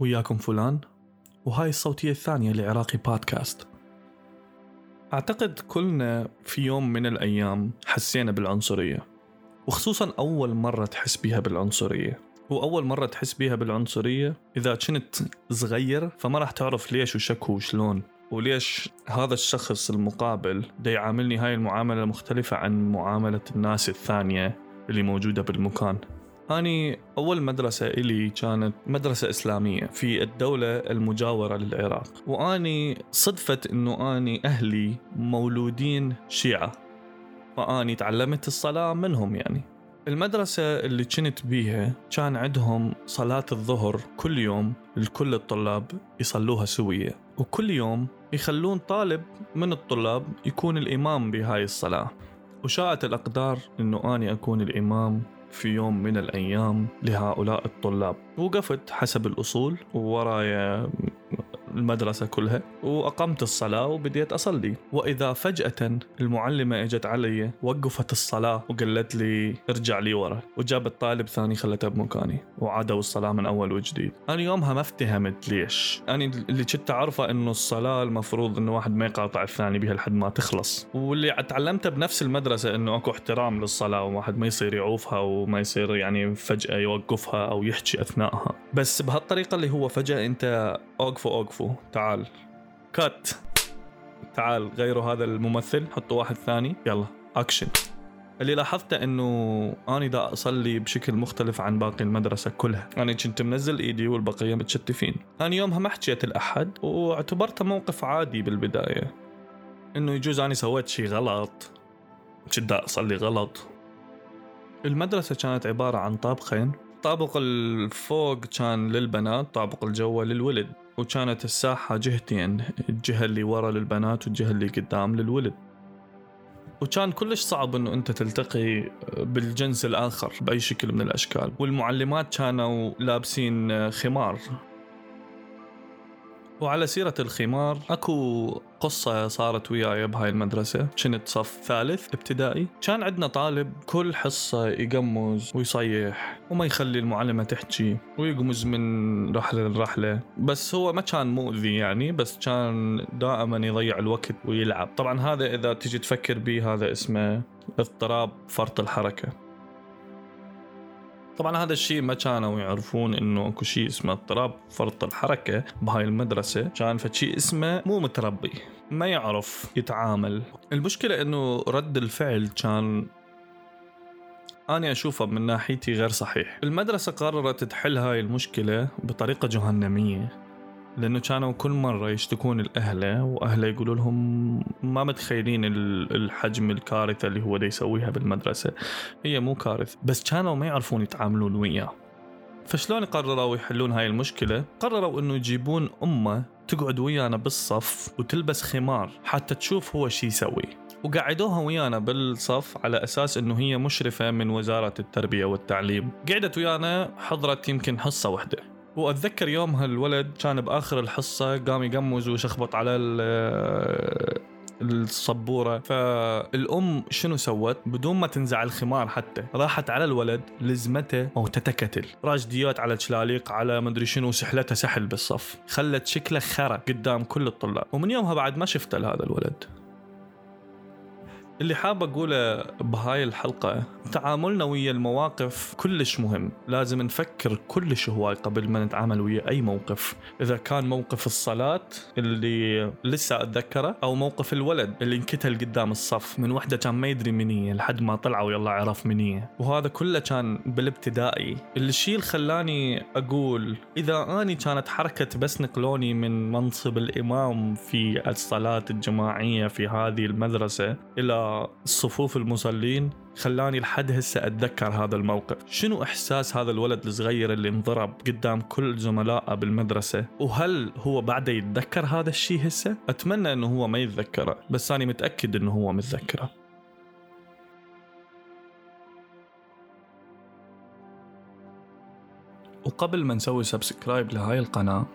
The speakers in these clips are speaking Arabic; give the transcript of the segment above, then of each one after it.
وياكم فلان وهاي الصوتية الثانية لعراقي بودكاست. أعتقد كلنا في يوم من الأيام حسينا بالعنصرية وخصوصا أول مرة تحس بيها بالعنصرية. وأول مرة تحس بيها بالعنصرية إذا كنت صغير فما راح تعرف ليش وشكو وشلون وليش هذا الشخص المقابل دا يعاملني هاي المعاملة مختلفة عن معاملة الناس الثانية اللي موجودة بالمكان. أني أول مدرسة إلي كانت مدرسة إسلامية في الدولة المجاورة للعراق. وأني صدفة أنه أني أهلي مولودين شيعة. فأني تعلمت الصلاة منهم يعني. المدرسة اللي كنت بيها كان عندهم صلاة الظهر كل يوم لكل الطلاب يصلوها سوية. وكل يوم يخلون طالب من الطلاب يكون الإمام بهاي الصلاة. وشاءت الأقدار أنه أني أكون الإمام في يوم من الأيام لهؤلاء الطلاب. وقفت حسب الأصول وورايا المدرسة كلها وأقمت الصلاة وبديت أصلي. وإذا فجأة المعلمة إجت علي وقفت الصلاة وقالت لي ارجع لي ورا وجابت طالب ثاني خلته بمكاني وعادوا الصلاة من أول وجديد. أنا يومها ما افتهمت ليش. أنا اللي كنت أعرفه أنه الصلاة المفروض أنه واحد ما يقاطع الثاني بها لحد ما تخلص. واللي تعلمته بنفس المدرسة أنه أكو احترام للصلاة وواحد ما يصير يعوفها وما يصير يعني فجأة يوقفها أو يحكي أثناءها بس بهالطريقة اللي هو فجأة أنت أوقفوا أوقفوا تعال. كات تعال غيروا هذا الممثل حطوا واحد ثاني. يلا أكشن اللي لاحظته إنه أني دا أصلي بشكل مختلف عن باقي المدرسة كلها، أنا كنت منزل إيدي والبقية متشتفين، أنا يومها ما حكيت لأحد واعتبرته موقف عادي بالبداية. إنه يجوز أني سويت شيء غلط. كنت أصلي غلط. المدرسة كانت عبارة عن طابقين، طابق الفوق كان للبنات، طابق الجوا للولد، وكانت الساحة جهتين الجهة اللي ورا للبنات والجهة اللي قدام للولد. وكان كلش صعب إنه أنت تلتقي بالجنس الآخر بأي شكل من الأشكال. والمعلمات كانوا لابسين خمار. وعلى سيرة الخمار أكو قصة صارت وياي بهاي المدرسة. كنت صف ثالث ابتدائي. كان عندنا طالب كل حصة يقمز ويصيح وما يخلي المعلمة تحكي ويقمز من رحلة لرحلة. بس هو ما كان مؤذي يعني بس كان دائما يضيع الوقت ويلعب. طبعا هذا إذا تيجي تفكر به هذا اسمه اضطراب فرط الحركة. طبعا هذا الشيء ما كانوا يعرفون إنه أكو شيء اسمه اضطراب فرط الحركة بهاي المدرسة. كان فشي اسمه مو متربي ما يعرف يتعامل. المشكلة إنه رد الفعل كان أنا أشوفه من ناحيتي غير صحيح. المدرسة قررت تحل هاي المشكلة بطريقة جهنمية. لأنه كانوا كل مرة يشتكون الاهله وأهله يقولوا لهم ما متخيلين الحجم الكارثة اللي هو دا يسويها بالمدرسة. هي مو كارثة بس كانوا ما يعرفون يتعاملون وياه. فشلون قرروا يحلون هاي المشكلة؟ قرروا إنه يجيبون أمه تقعد ويانا بالصف وتلبس خمار حتى تشوف هو شي يسوي. وقعدوها ويانا بالصف على أساس إنه هي مشرفة من وزارة التربية والتعليم. قعدت ويانا حضرت يمكن حصة واحدة. وأتذكر يومها الولد كان بآخر الحصة قام يقمز ويشخبط على الصبورة. فالأم شنو سوت؟ بدون ما تنزع الخمار حتى راحت على الولد لزمته موتته كتل. راجديات على الشلاليق على مدري شنو سحلته سحل بالصف. خلت شكله خرا قدام كل الطلاب. ومن يومها بعد ما شفته لهذا الولد. اللي حاب أقوله بهاي الحلقة تعاملنا ويا المواقف كلش مهم. لازم نفكر كلش هواي قبل ما نتعامل ويا أي موقف. إذا كان موقف الصلاة اللي لسه أتذكره أو موقف الولد اللي انكتل قدام الصف من وحدة كان ما يدري منية لحد ما طلع ويلا عرف منية وهذا كله كان بالابتدائي. الشيء اللي خلاني أقول إذا آني كانت حركة بس نقلوني من منصب الإمام في الصلاة الجماعية في هذه المدرسة إلى صفوف المصلين خلاني لحد هسه أتذكر هذا الموقف. شنو إحساس هذا الولد الصغير اللي انضرب قدام كل زملائه بالمدرسة؟ وهل هو بعده يتذكر هذا الشيء هسه؟ أتمنى إنه هو ما يتذكره بس أنا متأكد إنه هو متذكره. وقبل ما نسوي سبسكرايب لهاي القناة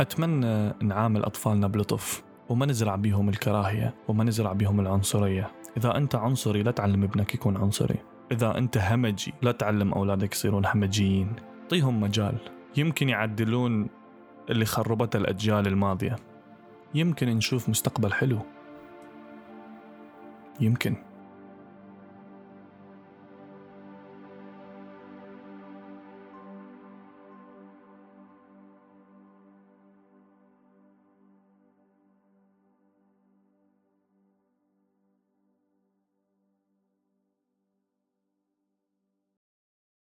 أتمنى نعامل أطفالنا بلطف وما نزرع بيهم الكراهية وما نزرع بيهم العنصرية. إذا أنت عنصري لا تعلم ابنك يكون عنصري. إذا أنت همجي لا تعلم أولادك يصيرون همجيين. اعطيهم مجال. يمكن يعدلون اللي خربتها الأجيال الماضية. يمكن نشوف مستقبل حلو. يمكن.